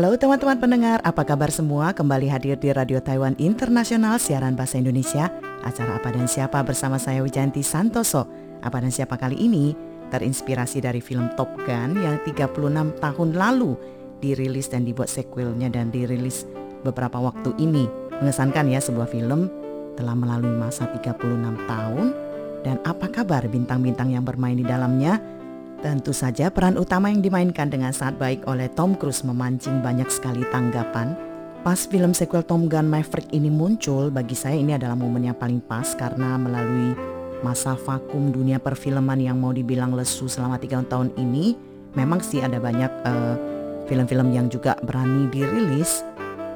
Halo teman-teman pendengar, apa kabar semua? Kembali hadir di Radio Taiwan Internasional siaran bahasa Indonesia. Acara Apa dan Siapa bersama saya Wijanti Santoso. Apa dan Siapa kali ini terinspirasi dari film Top Gun yang 36 tahun lalu dirilis dan dibuat sequelnya dan dirilis beberapa waktu ini. Mengesankan ya sebuah film telah melalui masa 36 tahun dan apa kabar bintang-bintang yang bermain di dalamnya? Tentu saja peran utama yang dimainkan dengan sangat baik oleh Tom Cruise memancing banyak sekali tanggapan. Pas film sequel Tom Gun Maverick ini muncul, bagi saya ini adalah momen yang paling pas karena melalui masa vakum dunia perfilman yang mau dibilang lesu selama tiga tahun ini, memang sih ada banyak eh, film-film yang juga berani dirilis,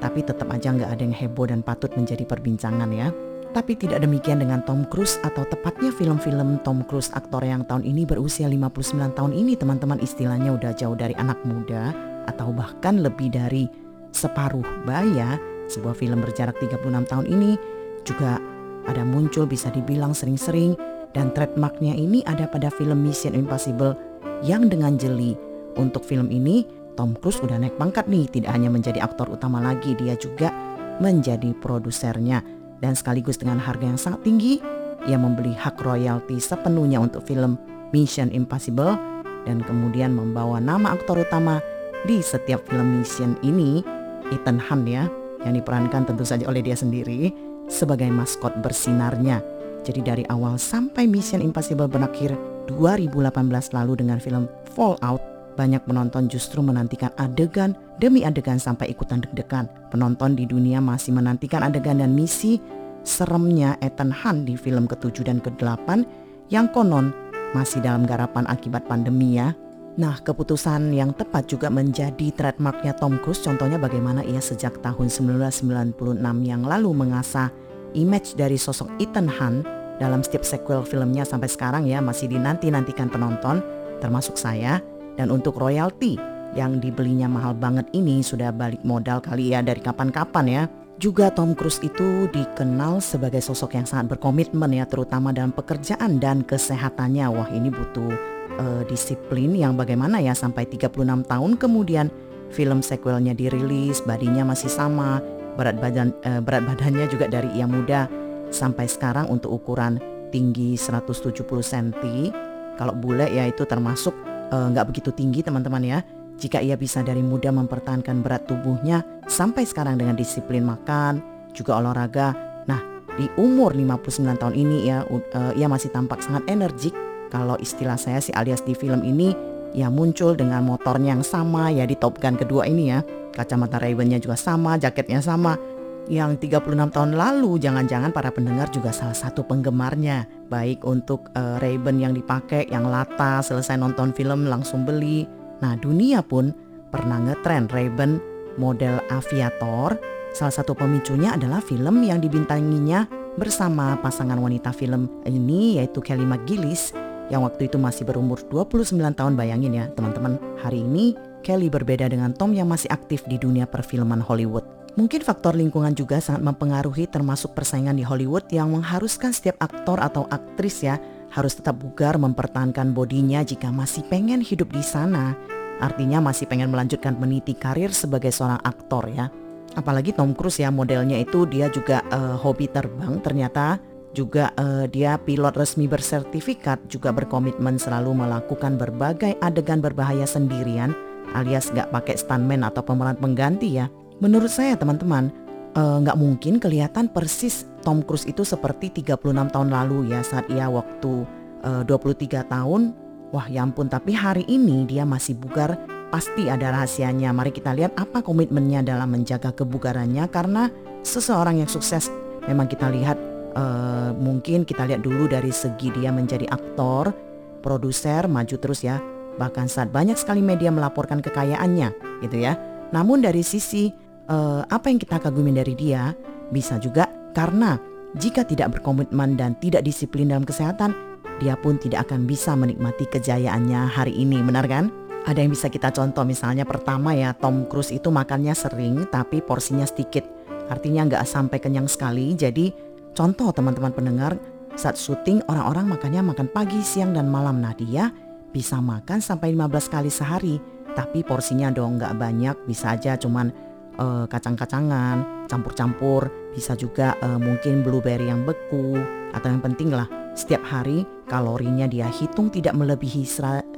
tapi tetap aja nggak ada yang heboh dan patut menjadi perbincangan ya. Tapi tidak demikian dengan Tom Cruise atau tepatnya film-film Tom Cruise aktor yang tahun ini berusia 59 tahun ini teman-teman istilahnya udah jauh dari anak muda atau bahkan lebih dari separuh baya. Sebuah film berjarak 36 tahun ini juga ada muncul bisa dibilang sering-sering dan trademarknya ini ada pada film Mission Impossible yang dengan jeli. Untuk film ini Tom Cruise udah naik pangkat nih, tidak hanya menjadi aktor utama lagi, dia juga menjadi produsernya dan sekaligus dengan harga yang sangat tinggi, ia membeli hak royalti sepenuhnya untuk film Mission Impossible dan kemudian membawa nama aktor utama di setiap film Mission ini, Ethan Hunt ya, yang diperankan tentu saja oleh dia sendiri sebagai maskot bersinarnya. Jadi dari awal sampai Mission Impossible berakhir 2018 lalu dengan film Fallout, banyak penonton justru menantikan adegan demi adegan sampai ikutan deg-degan. Penonton di dunia masih menantikan adegan dan misi seremnya Ethan Hunt di film ke-7 dan ke-8 yang konon masih dalam garapan akibat pandemi ya. Nah, keputusan yang tepat juga menjadi trademarknya Tom Cruise. Contohnya bagaimana ia sejak tahun 1996 yang lalu mengasah image dari sosok Ethan Hunt dalam setiap sequel filmnya sampai sekarang ya masih dinanti-nantikan penonton termasuk saya dan untuk royalti yang dibelinya mahal banget ini sudah balik modal kali ya dari kapan-kapan ya. Juga Tom Cruise itu dikenal sebagai sosok yang sangat berkomitmen ya terutama dalam pekerjaan dan kesehatannya. Wah ini butuh uh, disiplin yang bagaimana ya sampai 36 tahun kemudian film sequelnya dirilis, badinya masih sama, berat badan uh, berat badannya juga dari yang muda sampai sekarang untuk ukuran tinggi 170 cm. Kalau bule ya itu termasuk nggak uh, begitu tinggi teman-teman ya. Jika ia bisa dari muda mempertahankan berat tubuhnya sampai sekarang dengan disiplin makan, juga olahraga. Nah, di umur 59 tahun ini ya uh, ia masih tampak sangat energik. Kalau istilah saya sih alias di film ini ia muncul dengan motornya yang sama ya di Top Gun kedua ini ya. Kacamata Ray-Ban-nya juga sama, jaketnya sama yang 36 tahun lalu jangan-jangan para pendengar juga salah satu penggemarnya. Baik untuk uh, Ray-Ban yang dipakai yang lata selesai nonton film langsung beli. Nah dunia pun pernah ngetren Ray-Ban model aviator. Salah satu pemicunya adalah film yang dibintanginya bersama pasangan wanita film ini yaitu Kelly McGillis yang waktu itu masih berumur 29 tahun. Bayangin ya teman-teman hari ini Kelly berbeda dengan Tom yang masih aktif di dunia perfilman Hollywood Mungkin faktor lingkungan juga sangat mempengaruhi termasuk persaingan di Hollywood yang mengharuskan setiap aktor atau aktris ya harus tetap bugar mempertahankan bodinya jika masih pengen hidup di sana. Artinya masih pengen melanjutkan meniti karir sebagai seorang aktor ya. Apalagi Tom Cruise ya modelnya itu dia juga uh, hobi terbang ternyata juga uh, dia pilot resmi bersertifikat juga berkomitmen selalu melakukan berbagai adegan berbahaya sendirian alias gak pakai stuntman atau pemeran pengganti ya Menurut saya teman-teman, eh, nggak uh, mungkin kelihatan persis Tom Cruise itu seperti 36 tahun lalu ya saat ia waktu uh, 23 tahun. Wah ya ampun, tapi hari ini dia masih bugar, pasti ada rahasianya. Mari kita lihat apa komitmennya dalam menjaga kebugarannya karena seseorang yang sukses memang kita lihat uh, mungkin kita lihat dulu dari segi dia menjadi aktor, produser, maju terus ya. Bahkan saat banyak sekali media melaporkan kekayaannya gitu ya. Namun dari sisi uh, apa yang kita kagumi dari dia bisa juga karena jika tidak berkomitmen dan tidak disiplin dalam kesehatan, dia pun tidak akan bisa menikmati kejayaannya hari ini, benar kan? Ada yang bisa kita contoh misalnya pertama ya Tom Cruise itu makannya sering tapi porsinya sedikit. Artinya nggak sampai kenyang sekali. Jadi contoh teman-teman pendengar saat syuting orang-orang makannya makan pagi, siang dan malam. Nah dia bisa makan sampai 15 kali sehari tapi porsinya dong nggak banyak, bisa aja cuman uh, kacang-kacangan, campur-campur, bisa juga uh, mungkin blueberry yang beku, atau yang penting lah setiap hari kalorinya dia hitung tidak melebihi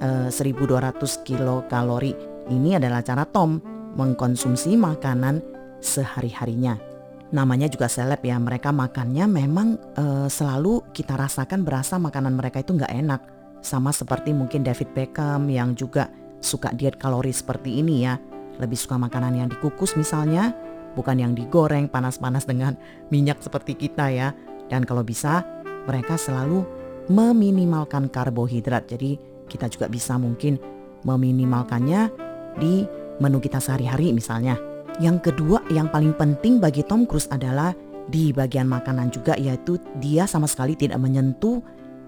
uh, 1200 kilokalori. Ini adalah cara Tom mengkonsumsi makanan sehari-harinya. Namanya juga seleb ya, mereka makannya memang uh, selalu kita rasakan berasa makanan mereka itu nggak enak. Sama seperti mungkin David Beckham yang juga suka diet kalori seperti ini ya. Lebih suka makanan yang dikukus misalnya, bukan yang digoreng panas-panas dengan minyak seperti kita ya. Dan kalau bisa, mereka selalu meminimalkan karbohidrat. Jadi kita juga bisa mungkin meminimalkannya di menu kita sehari-hari misalnya. Yang kedua yang paling penting bagi Tom Cruise adalah di bagian makanan juga yaitu dia sama sekali tidak menyentuh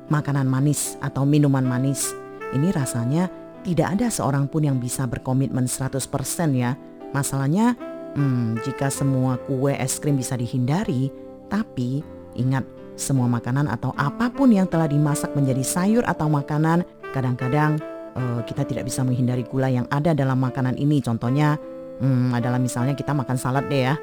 makanan manis atau minuman manis. Ini rasanya tidak ada seorang pun yang bisa berkomitmen 100% ya. Masalahnya hmm, jika semua kue es krim bisa dihindari, tapi ingat semua makanan atau apa pun yang telah dimasak menjadi sayur atau makanan kadang-kadang uh, kita tidak bisa menghindari gula yang ada dalam makanan ini. Contohnya hmm, adalah misalnya kita makan salad deh ya.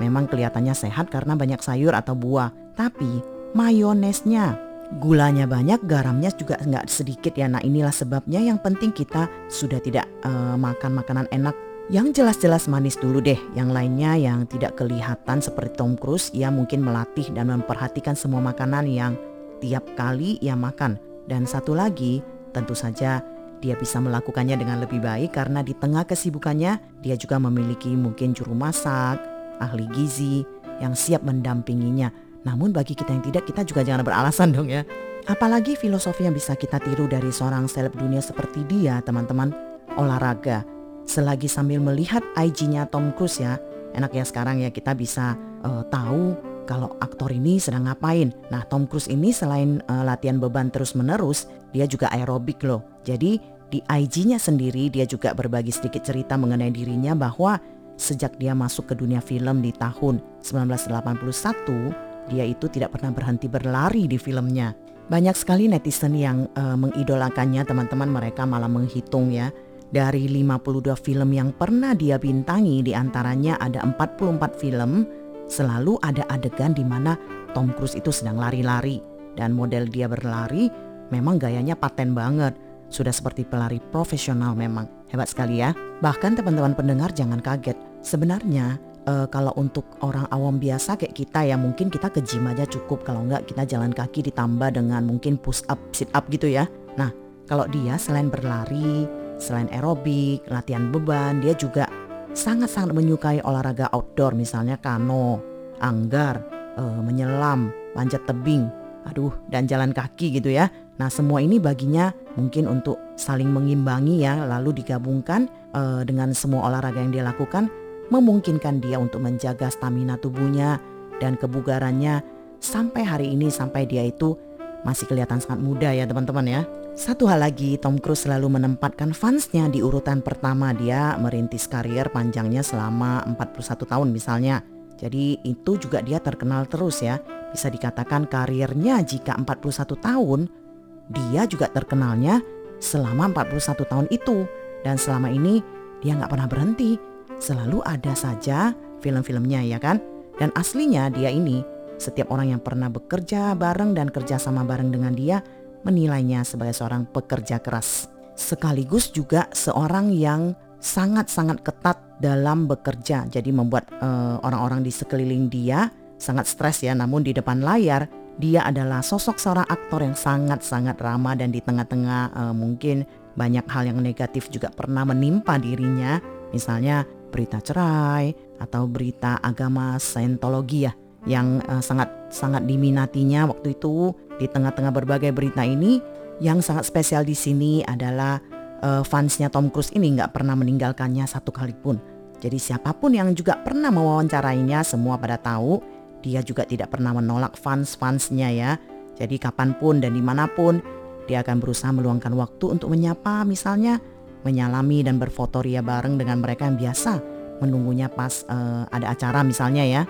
Memang kelihatannya sehat karena banyak sayur atau buah, tapi mayonesnya gulanya banyak, garamnya juga nggak sedikit ya. Nah inilah sebabnya yang penting kita sudah tidak uh, makan makanan enak yang jelas-jelas manis dulu deh. Yang lainnya yang tidak kelihatan seperti Tom Cruise, ia mungkin melatih dan memperhatikan semua makanan yang tiap kali ia makan. Dan satu lagi, tentu saja dia bisa melakukannya dengan lebih baik karena di tengah kesibukannya dia juga memiliki mungkin juru masak, ahli gizi yang siap mendampinginya. Namun bagi kita yang tidak, kita juga jangan beralasan dong ya. Apalagi filosofi yang bisa kita tiru dari seorang seleb dunia seperti dia, teman-teman. Olahraga. Selagi sambil melihat IG-nya Tom Cruise ya, enak ya sekarang ya kita bisa uh, tahu kalau aktor ini sedang ngapain. Nah, Tom Cruise ini selain uh, latihan beban terus-menerus, dia juga aerobik loh. Jadi di IG-nya sendiri dia juga berbagi sedikit cerita mengenai dirinya bahwa sejak dia masuk ke dunia film di tahun 1981, dia itu tidak pernah berhenti berlari di filmnya. Banyak sekali netizen yang uh, mengidolakannya, teman-teman mereka malah menghitung ya. Dari 52 film yang pernah dia bintangi, di antaranya ada 44 film, selalu ada adegan di mana Tom Cruise itu sedang lari-lari. Dan model dia berlari memang gayanya paten banget. Sudah seperti pelari profesional memang. Hebat sekali ya. Bahkan teman-teman pendengar jangan kaget. Sebenarnya uh, kalau untuk orang awam biasa kayak kita ya mungkin kita ke gym aja cukup. Kalau enggak kita jalan kaki ditambah dengan mungkin push up, sit up gitu ya. Nah kalau dia selain berlari, selain aerobik, latihan beban, dia juga sangat-sangat menyukai olahraga outdoor misalnya kano, anggar, uh, menyelam, panjat tebing, aduh dan jalan kaki gitu ya. Nah semua ini baginya mungkin untuk saling mengimbangi ya lalu digabungkan uh, dengan semua olahraga yang dia lakukan memungkinkan dia untuk menjaga stamina tubuhnya dan kebugarannya sampai hari ini sampai dia itu masih kelihatan sangat muda ya teman-teman ya. Satu hal lagi, Tom Cruise selalu menempatkan fansnya di urutan pertama dia merintis karier panjangnya selama 41 tahun misalnya. Jadi itu juga dia terkenal terus ya. Bisa dikatakan karirnya jika 41 tahun dia juga terkenalnya selama 41 tahun itu dan selama ini dia nggak pernah berhenti. Selalu ada saja film-filmnya ya kan? Dan aslinya dia ini setiap orang yang pernah bekerja bareng dan kerja sama bareng dengan dia menilainya sebagai seorang pekerja keras. Sekaligus juga seorang yang sangat-sangat ketat dalam bekerja. Jadi membuat uh, orang-orang di sekeliling dia sangat stres ya. Namun di depan layar dia adalah sosok seorang aktor yang sangat-sangat ramah dan di tengah-tengah uh, mungkin banyak hal yang negatif juga pernah menimpa dirinya. Misalnya berita cerai atau berita agama Scientology ya yang uh, sangat sangat diminatinya waktu itu di tengah-tengah berbagai berita ini yang sangat spesial di sini adalah uh, fansnya Tom Cruise ini nggak pernah meninggalkannya satu kali pun. Jadi siapa pun yang juga pernah mewawancarainya semua pada tahu dia juga tidak pernah menolak fans-fansnya ya. Jadi kapan pun dan di mana pun dia akan berusaha meluangkan waktu untuk menyapa misalnya menyalami dan berfoto ria bareng dengan mereka yang biasa menunggunya pas uh, ada acara misalnya ya.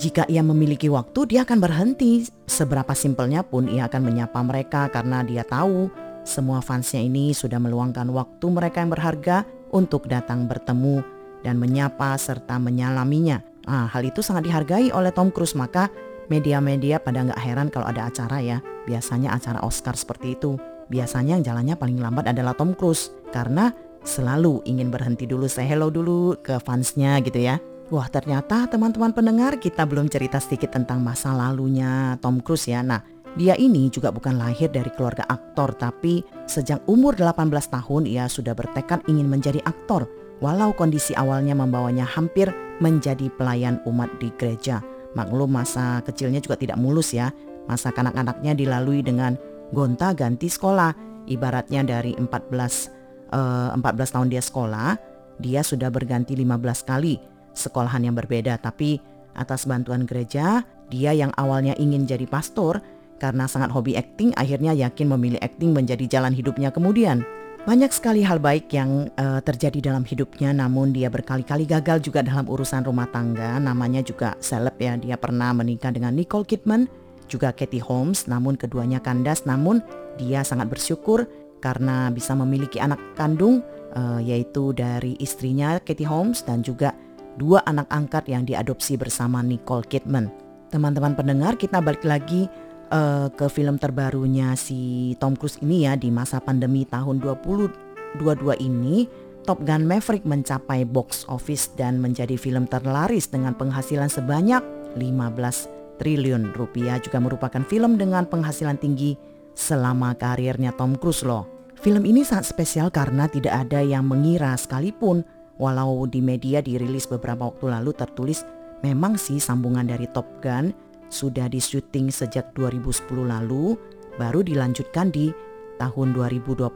Jika ia memiliki waktu dia akan berhenti. Seberapa simpelnya pun ia akan menyapa mereka karena dia tahu semua fansnya ini sudah meluangkan waktu mereka yang berharga untuk datang bertemu dan menyapa serta menyalaminya. Nah, hal itu sangat dihargai oleh Tom Cruise maka media-media pada nggak heran kalau ada acara ya. Biasanya acara Oscar seperti itu. Biasanya yang jalannya paling lambat adalah Tom Cruise karena selalu ingin berhenti dulu say hello dulu ke fansnya gitu ya. Wah ternyata teman-teman pendengar kita belum cerita sedikit tentang masa lalunya Tom Cruise ya. Nah dia ini juga bukan lahir dari keluarga aktor tapi sejak umur 18 tahun ia sudah bertekad ingin menjadi aktor walau kondisi awalnya membawanya hampir menjadi pelayan umat di gereja. Maklum masa kecilnya juga tidak mulus ya. Masa kanak-kanaknya dilalui dengan gonta ganti sekolah. Ibaratnya dari 14 uh, 14 tahun dia sekolah, dia sudah berganti 15 kali sekolahan yang berbeda. Tapi atas bantuan gereja, dia yang awalnya ingin jadi pastor karena sangat hobi akting akhirnya yakin memilih akting menjadi jalan hidupnya kemudian. Banyak sekali hal baik yang uh, terjadi dalam hidupnya namun dia berkali-kali gagal juga dalam urusan rumah tangga. Namanya juga seleb ya. Dia pernah menikah dengan Nicole Kidman, juga Katie Holmes namun keduanya kandas namun dia sangat bersyukur karena bisa memiliki anak kandung uh, yaitu dari istrinya Katie Holmes dan juga dua anak angkat yang diadopsi bersama Nicole Kidman. Teman-teman pendengar kita balik lagi uh, ke film terbarunya si Tom Cruise ini ya di masa pandemi tahun 2022 ini Top Gun Maverick mencapai box office dan menjadi film terlaris dengan penghasilan sebanyak 15 triliun rupiah juga merupakan film dengan penghasilan tinggi selama karirnya Tom Cruise loh. Film ini sangat spesial karena tidak ada yang mengira sekalipun walau di media dirilis beberapa waktu lalu tertulis memang sih sambungan dari Top Gun sudah disyuting sejak 2010 lalu, baru dilanjutkan di tahun 2020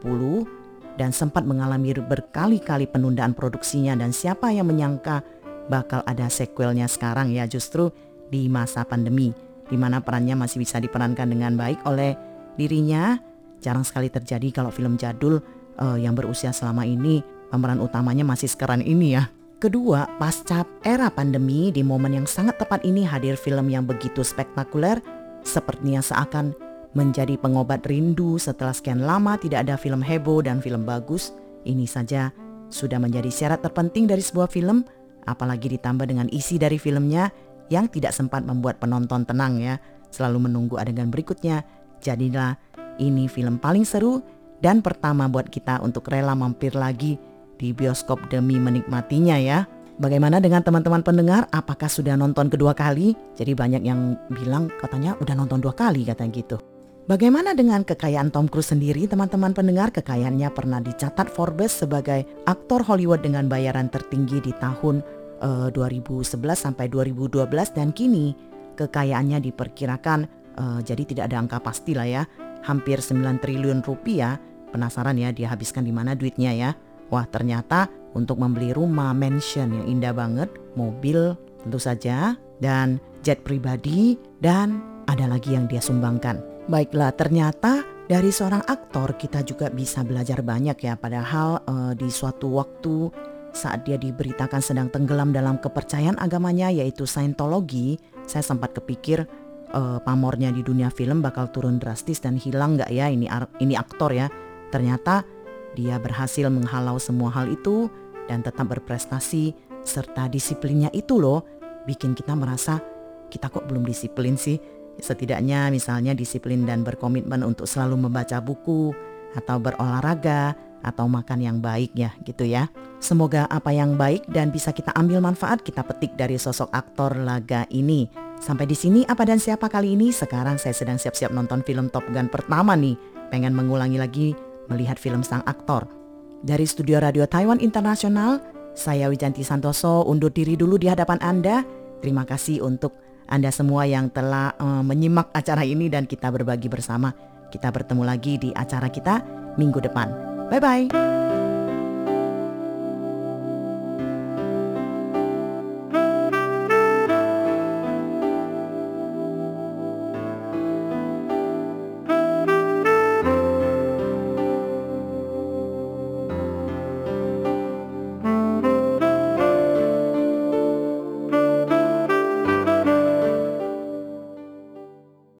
dan sempat mengalami berkali-kali penundaan produksinya dan siapa yang menyangka bakal ada sequelnya sekarang ya justru di masa pandemi di mana perannya masih bisa diperankan dengan baik oleh dirinya. Jarang sekali terjadi kalau film jadul uh, yang berusia selama ini pemeran utamanya masih sekarang ini ya. Kedua, pasca era pandemi di momen yang sangat tepat ini hadir film yang begitu spektakuler sepertinya seakan menjadi pengobat rindu setelah sekian lama tidak ada film heboh dan film bagus. Ini saja sudah menjadi syarat terpenting dari sebuah film, apalagi ditambah dengan isi dari filmnya yang tidak sempat membuat penonton tenang ya, selalu menunggu adegan berikutnya. Jadilah ini film paling seru dan pertama buat kita untuk rela mampir lagi di bioskop demi menikmatinya ya. Bagaimana dengan teman-teman pendengar? Apakah sudah nonton kedua kali? Jadi banyak yang bilang katanya udah nonton dua kali katanya gitu. Bagaimana dengan kekayaan Tom Cruise sendiri teman-teman pendengar? Kekayaannya pernah dicatat Forbes sebagai aktor Hollywood dengan bayaran tertinggi di tahun uh, eh, 2011 sampai 2012 dan kini kekayaannya diperkirakan uh, jadi tidak ada angka pasti lah ya. Hampir 9 triliun rupiah. Penasaran ya dia habiskan di mana duitnya ya? Wah ternyata untuk membeli rumah mansion yang indah banget, mobil tentu saja, dan jet pribadi, dan ada lagi yang dia sumbangkan. Baiklah ternyata dari seorang aktor kita juga bisa belajar banyak ya padahal uh, di suatu waktu saat dia diberitakan sedang tenggelam dalam kepercayaan agamanya yaitu Scientology, saya sempat kepikir uh, pamornya di dunia film bakal turun drastis dan hilang nggak ya ini ini aktor ya. Ternyata dia berhasil menghalau semua hal itu dan tetap berprestasi serta disiplinnya itu loh bikin kita merasa kita kok belum disiplin sih. Setidaknya misalnya disiplin dan berkomitmen untuk selalu membaca buku atau berolahraga atau makan yang baik ya gitu ya. Semoga apa yang baik dan bisa kita ambil manfaat kita petik dari sosok aktor laga ini. Sampai di sini apa dan siapa kali ini? Sekarang saya sedang siap-siap nonton film Top Gun pertama nih. Pengen mengulangi lagi melihat film sang aktor. Dari studio Radio Taiwan Internasional, saya Wijanti Santoso undur diri dulu di hadapan Anda. Terima kasih untuk Anda semua yang telah uh, menyimak acara ini dan kita berbagi bersama. Kita bertemu lagi di acara kita minggu depan. 拜拜。